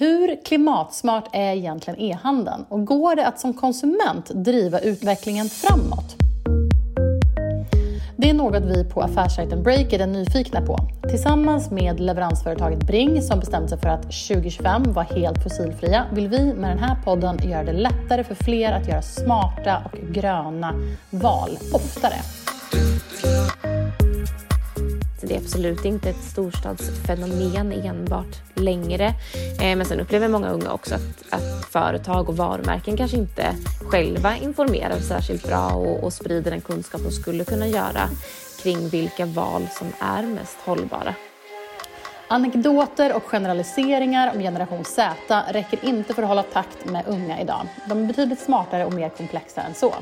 Hur klimatsmart är egentligen e-handeln och går det att som konsument driva utvecklingen framåt? Det är något vi på affärssajten Breakit är nyfikna på. Tillsammans med leveransföretaget Bring som bestämt sig för att 2025 vara helt fossilfria vill vi med den här podden göra det lättare för fler att göra smarta och gröna val oftare. Det är absolut inte ett storstadsfenomen enbart längre. Eh, men sen upplever många unga också att, att företag och varumärken kanske inte själva informerar särskilt bra och, och sprider den kunskap de skulle kunna göra kring vilka val som är mest hållbara. Anekdoter och generaliseringar om generation Z räcker inte för att hålla takt med unga idag. De är betydligt smartare och mer komplexa än så.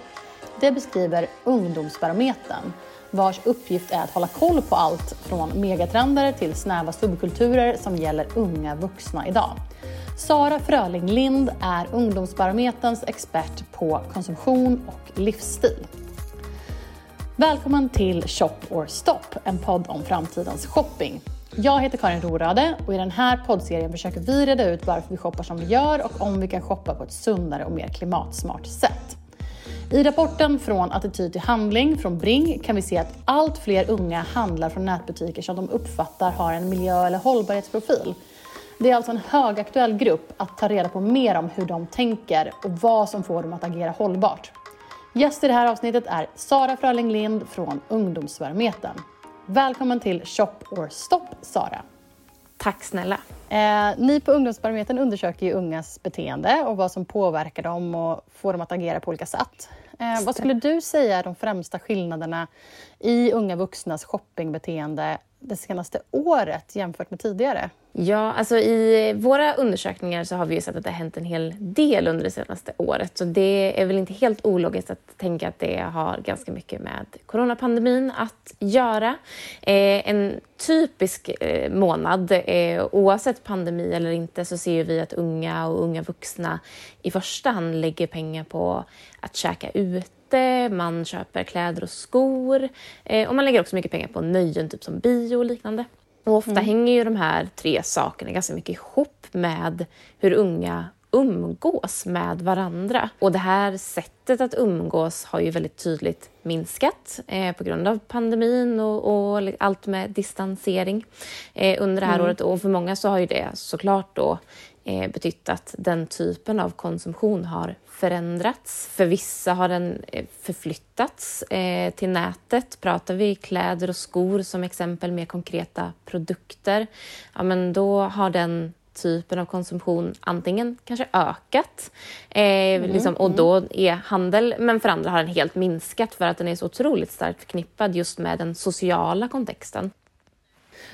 Det beskriver Ungdomsbarometern vars uppgift är att hålla koll på allt från megatrender till snäva subkulturer som gäller unga vuxna idag. Sara Fröling Lind är Ungdomsbarometerns expert på konsumtion och livsstil. Välkommen till Shop or Stop, en podd om framtidens shopping. Jag heter Karin Rorade och i den här poddserien försöker vi reda ut varför vi shoppar som vi gör och om vi kan shoppa på ett sundare och mer klimatsmart sätt. I rapporten Från attityd till handling från Bring kan vi se att allt fler unga handlar från nätbutiker som de uppfattar har en miljö eller hållbarhetsprofil. Det är alltså en högaktuell grupp att ta reda på mer om hur de tänker och vad som får dem att agera hållbart. Gäst i det här avsnittet är Sara Fröling Lind från Ungdomsbarometern. Välkommen till Shop or Stop, Sara. Tack snälla. Eh, ni på Ungdomsbarometern undersöker ju ungas beteende och vad som påverkar dem och får dem att agera på olika sätt. Eh, vad skulle du säga är de främsta skillnaderna i unga vuxnas shoppingbeteende det senaste året jämfört med tidigare? Ja, alltså i våra undersökningar så har vi ju sett att det har hänt en hel del under det senaste året. Så det är väl inte helt ologiskt att tänka att det har ganska mycket med coronapandemin att göra. Eh, en typisk eh, månad, eh, oavsett pandemi eller inte, så ser vi att unga och unga vuxna i första hand lägger pengar på att käka ute, man köper kläder och skor eh, och man lägger också mycket pengar på nöjen, typ som bio och liknande. Och ofta mm. hänger ju de här tre sakerna ganska mycket ihop med hur unga umgås med varandra. Och det här sättet att umgås har ju väldigt tydligt minskat eh, på grund av pandemin och, och allt med distansering eh, under det här mm. året. Och för många så har ju det såklart då eh, betytt att den typen av konsumtion har förändrats. För vissa har den eh, förflyttats eh, till nätet. Pratar vi kläder och skor som exempel, mer konkreta produkter, ja, men då har den typen av konsumtion antingen kanske ökat eh, mm, liksom, och då mm. är handel, men för andra har den helt minskat för att den är så otroligt starkt förknippad just med den sociala kontexten.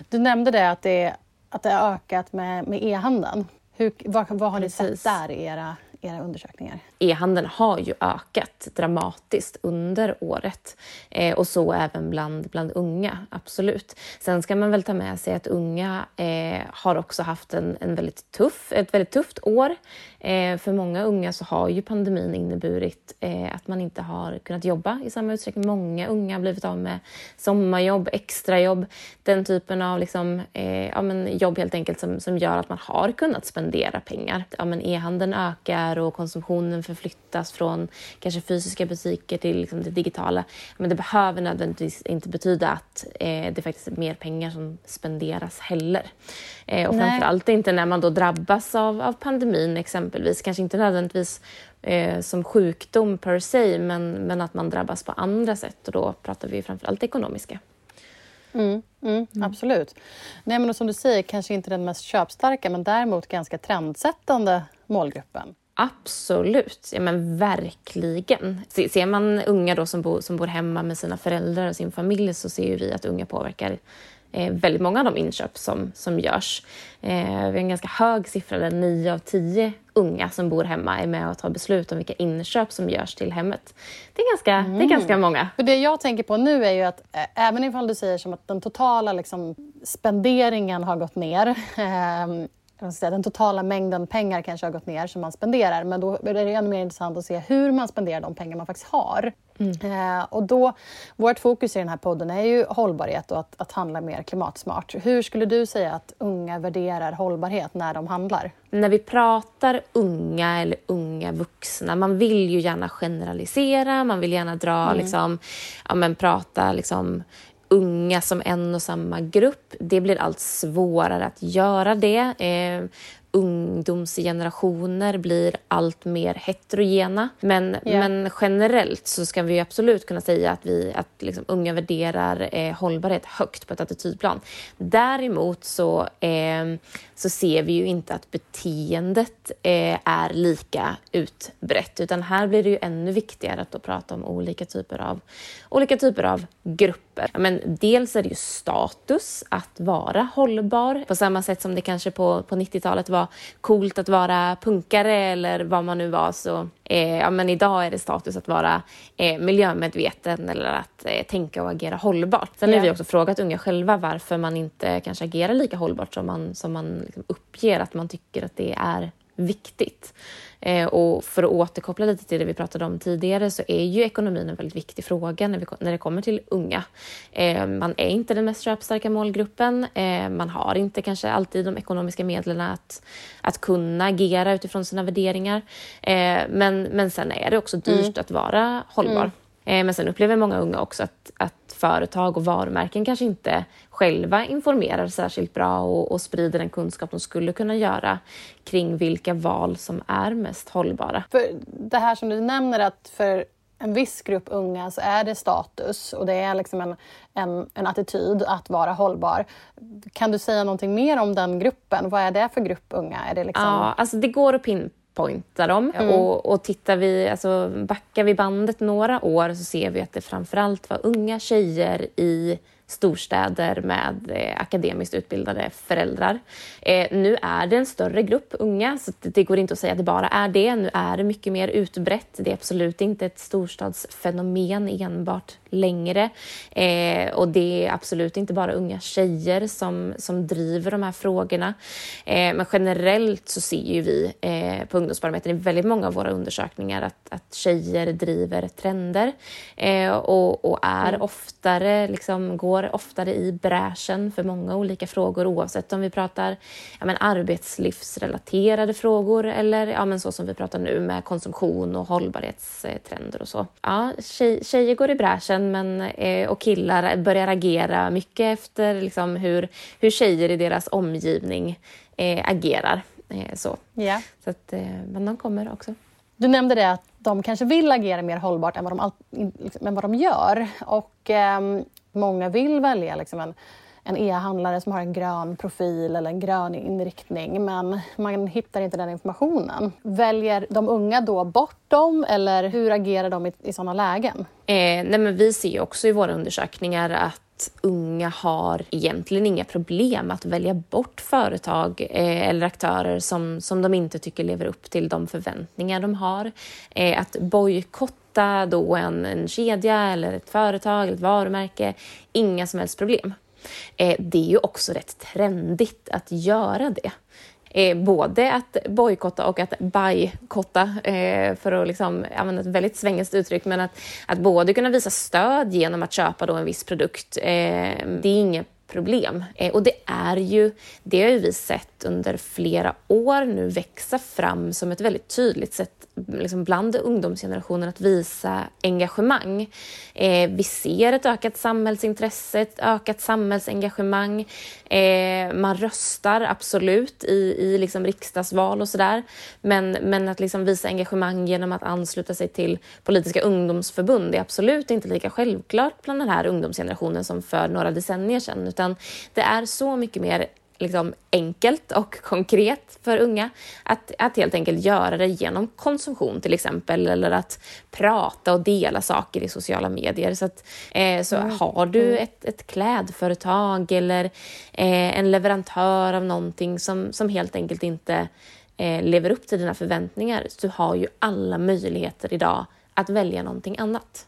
Du nämnde det att det, att det har ökat med, med e-handeln. Hur, vad, vad har ni Precis. sett där i era era undersökningar? E-handeln har ju ökat dramatiskt under året eh, och så även bland, bland unga, absolut. Sen ska man väl ta med sig att unga eh, har också haft en, en väldigt tuff, ett väldigt tufft år. Eh, för många unga så har ju pandemin inneburit eh, att man inte har kunnat jobba i samma utsträckning. Många unga har blivit av med sommarjobb, extrajobb, den typen av liksom, eh, ja, men jobb helt enkelt som, som gör att man har kunnat spendera pengar. Ja, men e-handeln ökar och konsumtionen förflyttas från kanske fysiska butiker till liksom, det digitala. Men det behöver nödvändigtvis inte betyda att eh, det faktiskt är mer pengar som spenderas heller. Eh, och framförallt inte när man då drabbas av, av pandemin exempelvis. Kanske inte nödvändigtvis eh, som sjukdom per se, men, men att man drabbas på andra sätt. Och då pratar vi framförallt ekonomiska. Mm, mm, mm. Absolut. Nej, men som du säger, kanske inte den mest köpstarka men däremot ganska trendsättande målgruppen. Absolut, ja men verkligen. Ser man unga då som, bor, som bor hemma med sina föräldrar och sin familj så ser vi att unga påverkar eh, väldigt många av de inköp som, som görs. Eh, vi har en ganska hög siffra där 9 av 10 unga som bor hemma är med och tar beslut om vilka inköp som görs till hemmet. Det är ganska, mm. det är mm. ganska många. För det jag tänker på nu är ju att eh, även ifall du säger som att den totala liksom, spenderingen har gått ner eh, den totala mängden pengar kanske har gått ner som man spenderar men då är det ännu mer intressant att se hur man spenderar de pengar man faktiskt har. Mm. Eh, och då, vårt fokus i den här podden är ju hållbarhet och att, att handla mer klimatsmart. Hur skulle du säga att unga värderar hållbarhet när de handlar? När vi pratar unga eller unga vuxna, man vill ju gärna generalisera, man vill gärna dra, mm. liksom, ja, men prata liksom, unga som en och samma grupp. Det blir allt svårare att göra det. Eh, ungdomsgenerationer blir allt mer heterogena. Men, yeah. men generellt så ska vi absolut kunna säga att, vi, att liksom unga värderar eh, hållbarhet högt på ett attitydplan. Däremot så, eh, så ser vi ju inte att beteendet eh, är lika utbrett utan här blir det ju ännu viktigare att prata om olika typer av, olika typer av grupper. Men dels är det ju status att vara hållbar på samma sätt som det kanske på, på 90-talet var coolt att vara punkare eller vad man nu var så eh, ja, men idag är det status att vara eh, miljömedveten eller att eh, tänka och agera hållbart. Sen yeah. har vi också frågat unga själva varför man inte kanske agerar lika hållbart som man, som man liksom uppger att man tycker att det är viktigt. Eh, och för att återkoppla lite till det vi pratade om tidigare så är ju ekonomin en väldigt viktig fråga när, vi, när det kommer till unga. Eh, man är inte den mest köpstarka målgruppen. Eh, man har inte kanske alltid de ekonomiska medlen att, att kunna agera utifrån sina värderingar. Eh, men, men sen är det också dyrt mm. att vara hållbar. Mm. Eh, men sen upplever många unga också att, att företag och varumärken kanske inte själva informerar särskilt bra och, och sprider den kunskap de skulle kunna göra kring vilka val som är mest hållbara. För det här som du nämner att för en viss grupp unga så är det status och det är liksom en, en, en attityd att vara hållbar. Kan du säga någonting mer om den gruppen? Vad är det för grupp unga? Är det liksom... Ja, alltså det går att pin pointa dem. Mm. Och, och tittar vi, alltså backar vi bandet några år så ser vi att det framförallt var unga tjejer i storstäder med eh, akademiskt utbildade föräldrar. Eh, nu är det en större grupp unga, så det, det går inte att säga att det bara är det. Nu är det mycket mer utbrett. Det är absolut inte ett storstadsfenomen enbart längre. Eh, och det är absolut inte bara unga tjejer som, som driver de här frågorna. Eh, men generellt så ser ju vi eh, på Ungdomsbarometern i väldigt många av våra undersökningar att, att tjejer driver trender eh, och, och, är mm. oftare, liksom, går oftare i bräschen för många olika frågor oavsett om vi pratar ja, men arbetslivsrelaterade frågor eller ja, men så som vi pratar nu med konsumtion och hållbarhetstrender och så. Ja, tjej, tjejer går i bräschen men, eh, och killar börjar agera mycket efter liksom, hur, hur tjejer i deras omgivning eh, agerar. Eh, så. Yeah. Så att, eh, men de kommer också. Du nämnde det att de kanske vill agera mer hållbart än vad de, liksom, än vad de gör. Och eh, många vill välja liksom en en e-handlare som har en grön profil eller en grön inriktning men man hittar inte den informationen. Väljer de unga då bort dem eller hur agerar de i, i sådana lägen? Eh, nej men vi ser också i våra undersökningar att unga har egentligen inga problem att välja bort företag eh, eller aktörer som, som de inte tycker lever upp till de förväntningar de har. Eh, att hitta då en, en kedja eller ett företag eller ett varumärke, inga som helst problem. Eh, det är ju också rätt trendigt att göra det. Eh, både att bojkotta och att bajkotta, eh, för att liksom använda ett väldigt svängigt uttryck, men att, att både kunna visa stöd genom att köpa då en viss produkt, eh, det är inget problem. Eh, och det är ju, det har ju vi sett under flera år nu växa fram som ett väldigt tydligt sätt liksom bland ungdomsgenerationen att visa engagemang. Eh, vi ser ett ökat samhällsintresse, ett ökat samhällsengagemang. Eh, man röstar absolut i, i liksom riksdagsval och sådär. Men, men att liksom visa engagemang genom att ansluta sig till politiska ungdomsförbund är absolut inte lika självklart bland den här ungdomsgenerationen som för några decennier sedan. Utan det är så mycket mer liksom enkelt och konkret för unga att, att helt enkelt göra det genom konsumtion till exempel eller att prata och dela saker i sociala medier. Så, att, eh, så mm. har du mm. ett, ett klädföretag eller eh, en leverantör av någonting som, som helt enkelt inte eh, lever upp till dina förväntningar så har ju alla möjligheter idag att välja någonting annat.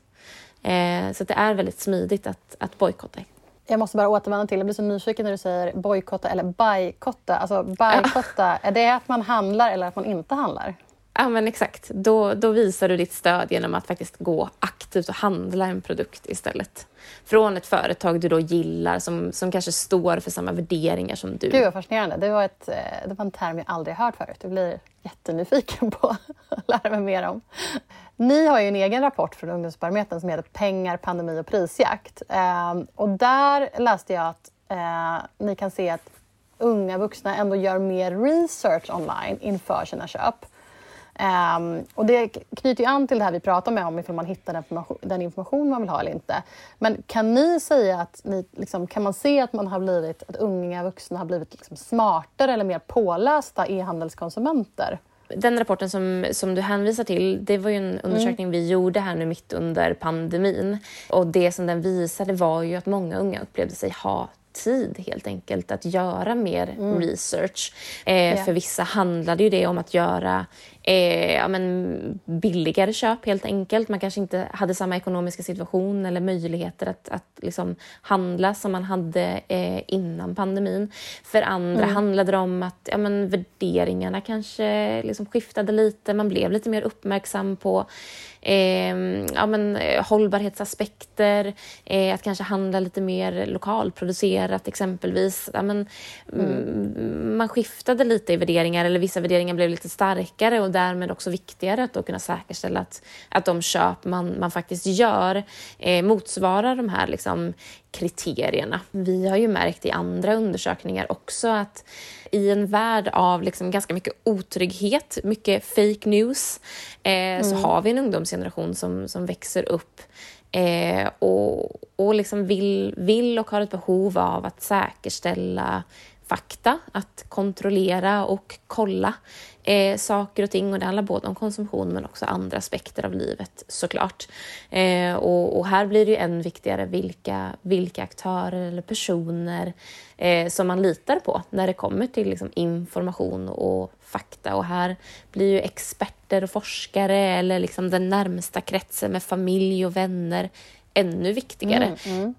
Eh, så det är väldigt smidigt att, att bojkotta. Jag måste bara återvända till, jag blir så nyfiken när du säger bojkotta eller bajkotta. Alltså bajkotta, är det att man handlar eller att man inte handlar? Ja, men exakt. Då, då visar du ditt stöd genom att faktiskt gå aktivt och handla en produkt istället. Från ett företag du då gillar, som, som kanske står för samma värderingar som du. Gud vad fascinerande. Det var, ett, eh, det var en term jag aldrig hört förut. Jag blir jättenyfiken på att lära mig mer om. Ni har ju en egen rapport från Ungdomsbarometern som heter Pengar, pandemi och prisjakt. Ehm, och där läste jag att eh, ni kan se att unga vuxna ändå gör mer research online inför sina köp. Um, och det knyter ju an till det här vi pratar med om ifall man hittar den information, den information man vill ha eller inte. Men kan ni säga att ni, liksom, kan man se att man har blivit, att unga vuxna har blivit liksom smartare eller mer pålästa e-handelskonsumenter? Den rapporten som, som du hänvisar till, det var ju en undersökning mm. vi gjorde här nu mitt under pandemin. Och det som den visade var ju att många unga upplevde sig ha tid helt enkelt att göra mer mm. research. Eh, yeah. För vissa handlade ju det om att göra eh, ja, men billigare köp helt enkelt. Man kanske inte hade samma ekonomiska situation eller möjligheter att, att liksom handla som man hade eh, innan pandemin. För andra mm. handlade det om att ja, men värderingarna kanske liksom skiftade lite. Man blev lite mer uppmärksam på eh, ja, men, eh, hållbarhetsaspekter, eh, att kanske handla lite mer lokalproducerat exempelvis. Ja, men, mm. Man skiftade lite i värderingar eller vissa värderingar blev lite starkare och därmed också viktigare att då kunna säkerställa att, att de köp man, man faktiskt gör eh, motsvarar de här liksom, kriterierna. Vi har ju märkt i andra undersökningar också att i en värld av liksom ganska mycket otrygghet, mycket fake news, eh, mm. så har vi en generation som, som växer upp eh, och, och liksom vill, vill och har ett behov av att säkerställa fakta, att kontrollera och kolla eh, saker och ting. Och det handlar både om konsumtion men också andra aspekter av livet såklart. Eh, och, och, här blir det ju än viktigare vilka, vilka aktörer eller personer eh, som man litar på när det kommer till liksom, information och fakta. Och här blir ju experter och forskare eller liksom den närmsta kretsen med familj och vänner ännu viktigare. Mm, mm.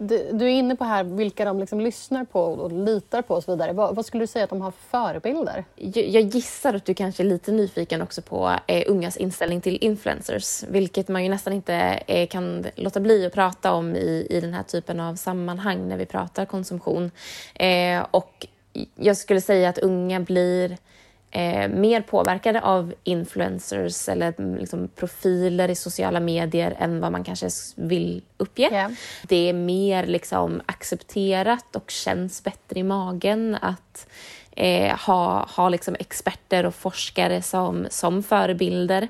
Du, du, är inne på här vilka de liksom lyssnar på och litar på och så vidare. Vad, vad, skulle du säga att de har för förebilder? Jag, gissar att du kanske är lite nyfiken också på eh, ungas inställning till influencers, vilket man ju nästan inte eh, kan låta bli att prata om i, i den här typen av sammanhang när vi pratar konsumtion. Eh, och jag skulle säga att unga blir eh, mer påverkade av influencers eller liksom profiler i sociala medier än vad man kanske vill uppge. Yeah. Det är mer liksom accepterat och känns bättre i magen att eh, ha, ha liksom experter och forskare som, som förebilder.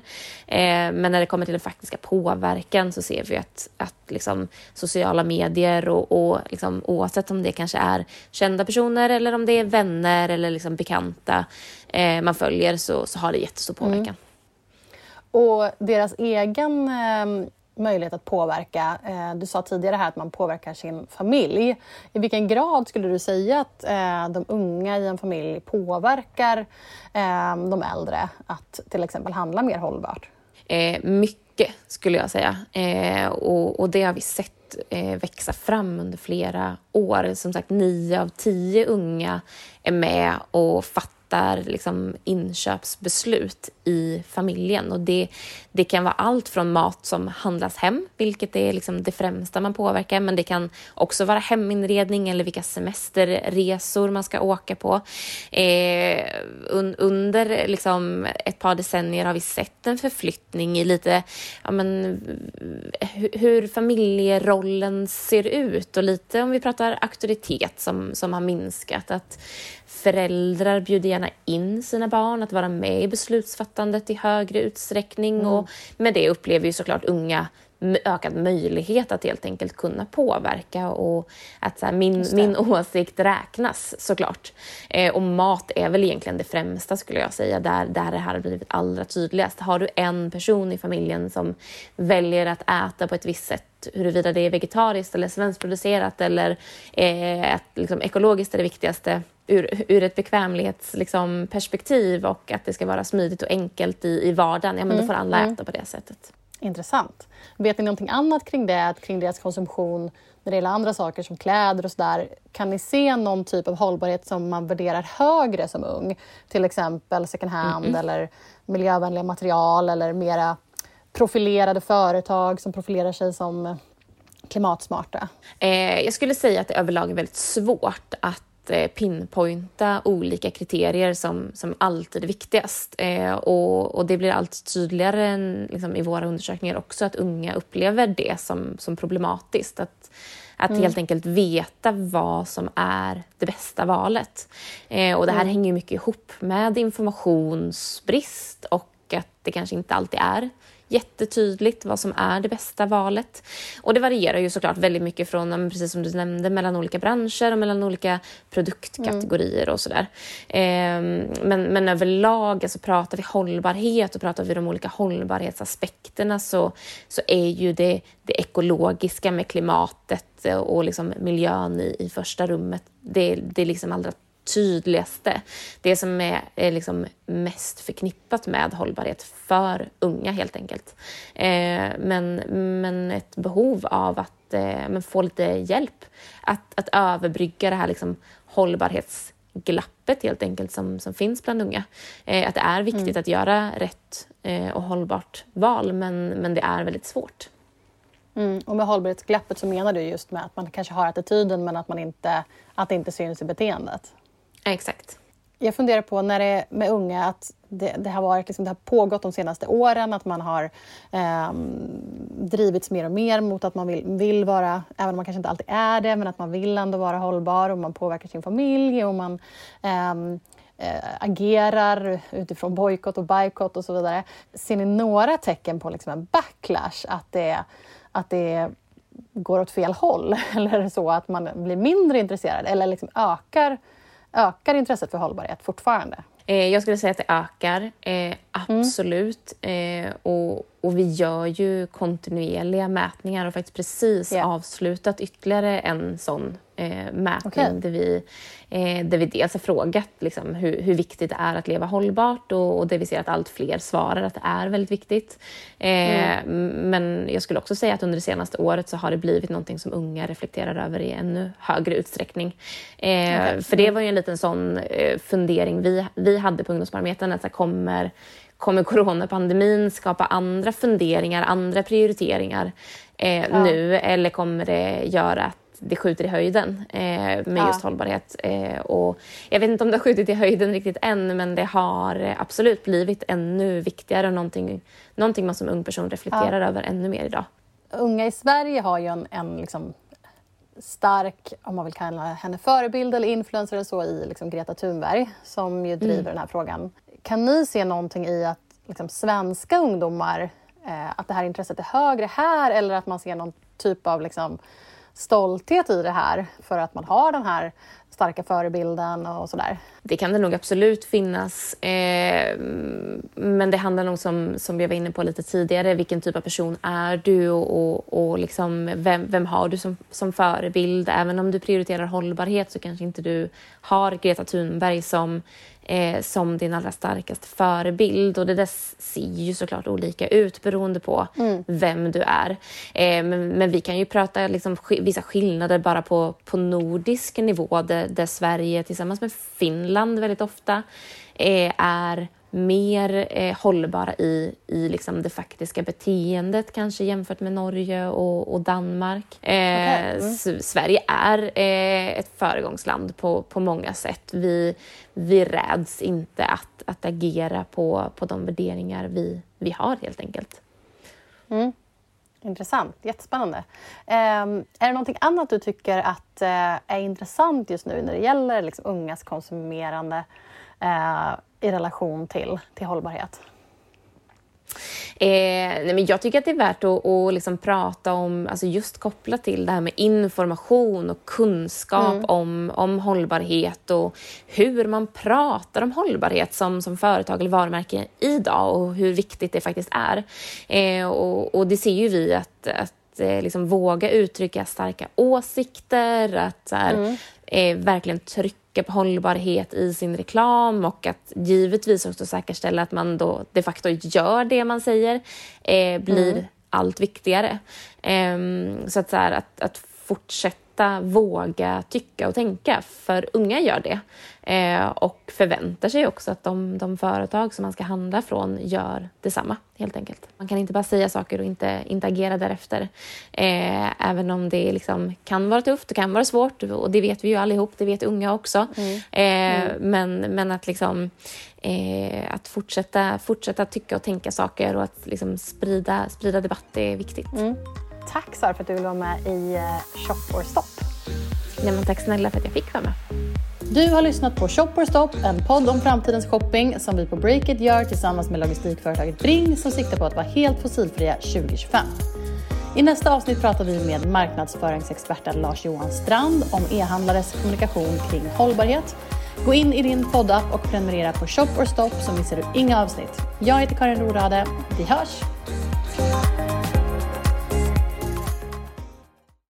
Eh, men när det kommer till den faktiska påverkan så ser vi att, att liksom sociala medier och, och liksom, oavsett om det kanske är kända personer eller om det är vänner eller liksom bekanta eh, man följer så, så har det jättestor påverkan. Mm. Och deras egen eh, möjlighet att påverka. Eh, du sa tidigare här att man påverkar sin familj. I vilken grad skulle du säga att eh, de unga i en familj påverkar eh, de äldre att till exempel handla mer hållbart? mycket skulle jag säga. och det har vi sett växa fram under flera år. Som sagt, nio av tio unga är med och fattar fattar liksom inköpsbeslut i familjen. Och det, det kan vara allt från mat som handlas hem, vilket är liksom det främsta man påverkar, men det kan också vara heminredning eller vilka semesterresor man ska åka på. Eh, un, under liksom ett par decennier har vi sett en förflyttning i lite ja, men, hur familjerollen ser ut och lite om vi pratar auktoritet som, som har minskat. Att Föräldrar bjuder gärna in sina barn att vara med i beslutsfattandet i högre utsträckning mm. och med det upplever ju såklart unga ökad möjlighet att helt enkelt kunna påverka och att så här, min, min åsikt räknas såklart. Eh, och mat är väl egentligen det främsta skulle jag säga, där, där det här har blivit allra tydligast. Har du en person i familjen som väljer att äta på ett visst sätt huruvida det är vegetariskt eller svenskproducerat eller eh, att liksom, ekologiskt är det viktigaste ur, ur ett bekvämlighetsperspektiv liksom, och att det ska vara smidigt och enkelt i, i vardagen, ja men mm. då får alla mm. äta på det sättet. Intressant. Vet ni någonting annat kring det, kring deras konsumtion när det gäller andra saker som kläder och sådär? Kan ni se någon typ av hållbarhet som man värderar högre som ung? Till exempel second hand mm -mm. eller miljövänliga material eller mera profilerade företag som profilerar sig som klimatsmarta? Eh, jag skulle säga att det överlag är väldigt svårt att eh, pinpointa olika kriterier som, som alltid är viktigast. Eh, och, och det blir allt tydligare liksom, i våra undersökningar också att unga upplever det som, som problematiskt. Att, att mm. helt enkelt veta vad som är det bästa valet. Eh, och det här mm. hänger mycket ihop med informationsbrist och att det kanske inte alltid är jättetydligt vad som är det bästa valet. Och det varierar ju såklart väldigt mycket från, precis som du nämnde, mellan olika branscher och mellan olika produktkategorier mm. och sådär. Ehm, men, men överlag, alltså pratar vi hållbarhet och pratar vi de olika hållbarhetsaspekterna så, så är ju det, det ekologiska med klimatet och liksom miljön i, i första rummet, det, det är liksom allra tydligaste, det som är, är liksom mest förknippat med hållbarhet för unga helt enkelt. Eh, men, men ett behov av att eh, få lite hjälp att, att överbrygga det här liksom hållbarhetsglappet helt enkelt som, som finns bland unga. Eh, att det är viktigt mm. att göra rätt eh, och hållbart val men, men det är väldigt svårt. Mm. Och med hållbarhetsglappet så menar du just med att man kanske har attityden men att, man inte, att det inte syns i beteendet? Exakt. Jag funderar på när det är med unga att det, det har varit liksom, det har pågått de senaste åren, att man har eh, drivits mer och mer mot att man vill, vill vara, även om man kanske inte alltid är det, men att man vill ändå vara hållbar och man påverkar sin familj och man ehm, eh, agerar utifrån bojkott och bojkott och så vidare. Ser ni några tecken på liksom en backlash, att det, att det går åt fel håll? Eller är det så att man blir mindre intresserad eller liksom ökar Ökar intresset för hållbarhet fortfarande? Eh, jag skulle säga att det ökar, eh, absolut. Mm. Eh, och, och, vi gör ju kontinuerliga mätningar och faktiskt precis yeah. avslutat ytterligare en sån eh, mätning okay. där, vi, eh, där vi dels har frågat liksom, hur, hur viktigt det är att leva hållbart och, och där vi ser att allt fler svarar att det är väldigt viktigt. Eh, mm. Men jag skulle också säga att under det senaste året så har det blivit någonting som unga reflekterar över i ännu högre utsträckning. Eh, okay. För det var ju en liten sån eh, fundering vi, vi hade på Ungdomsbarometern, att så kommer kommer coronapandemin skapa andra funderingar, andra prioriteringar eh, ja. nu eller kommer det göra att det skjuter i höjden eh, med ja. just hållbarhet. Eh, och jag vet inte om det har skjutit i höjden riktigt än, men det har absolut blivit ännu viktigare och någonting, någonting man som ung person reflekterar ja. över ännu mer idag. Unga i Sverige har ju en, en liksom stark, om man vill kalla henne förebild eller influencer eller så, i liksom Greta Thunberg som ju driver mm. den här frågan. Kan ni se någonting i att liksom, svenska ungdomar, eh, att det här intresset är högre här eller att man ser någon typ av liksom, stolthet i det här för att man har den här starka förebilden och sådär? Det kan det nog absolut finnas. Eh, men det handlar nog som, som vi var inne på lite tidigare, vilken typ av person är du och, och, liksom vem, vem har du som, som förebild? Även om du prioriterar hållbarhet så kanske inte du har Greta Thunberg som eh, som din allra starkaste förebild. Och det där ser ju såklart olika ut beroende på mm. vem du är. Eh, men, men, vi kan ju prata liksom, vissa skillnader bara på, på nordisk nivå där, Sverige tillsammans med Finland väldigt ofta eh, är mer eh, hållbara i, i liksom det faktiska beteendet kanske jämfört med Norge och, och Danmark. Eh, okay. mm. Sverige är eh, ett föregångsland på, på många sätt. Vi, vi räds inte att, att agera på, på de värderingar vi, vi har helt enkelt. Mm. Intressant, jättespännande. Eh, är det någonting annat du tycker att eh, är intressant just nu när det gäller liksom, ungas konsumerande eh, i relation till, till hållbarhet? Eh, nej men jag tycker att det är värt att, att liksom prata om, alltså just kopplat till det här med information och kunskap mm. om, om hållbarhet och hur man pratar om hållbarhet som, som företag eller varumärke idag och hur viktigt det faktiskt är. Eh, och, och det ser ju vi att, att eh, liksom våga uttrycka starka åsikter, att här, mm. eh, verkligen trycka trycka på hållbarhet i sin reklam och att givetvis också säkerställa att man då de facto gör det man säger eh, blir mm. allt viktigare. Eh, så att, så här, att, att fortsätta våga tycka och tänka, för unga gör det. Eh, och förväntar sig också att de, de, företag som man ska handla från gör detsamma, helt enkelt. Man kan inte bara säga saker och inte, inte agera därefter. Eh, även om det liksom kan vara tufft och kan vara svårt, och det vet vi ju allihop, det vet unga också. Mm. Eh, mm. men, men att liksom eh, att fortsätta, fortsätta tycka och tänka saker och att liksom sprida, sprida debatt är viktigt. Mm. Tack Sara för att du ville vara med i eh, Shop or Stop. Ja, men tack snälla för att jag fick vara med. Du har lyssnat på Shop or Stop, en podd om framtidens shopping som vi på Breakit gör tillsammans med logistikföretaget Bring som siktar på att vara helt fossilfria 2025. I nästa avsnitt pratar vi med marknadsföringsexperten Lars-Johan Strand om e-handlares kommunikation kring hållbarhet. Gå in i din poddapp och prenumerera på Shop or Stop så missar du inga avsnitt. Jag heter Karin Rorade. Vi hörs!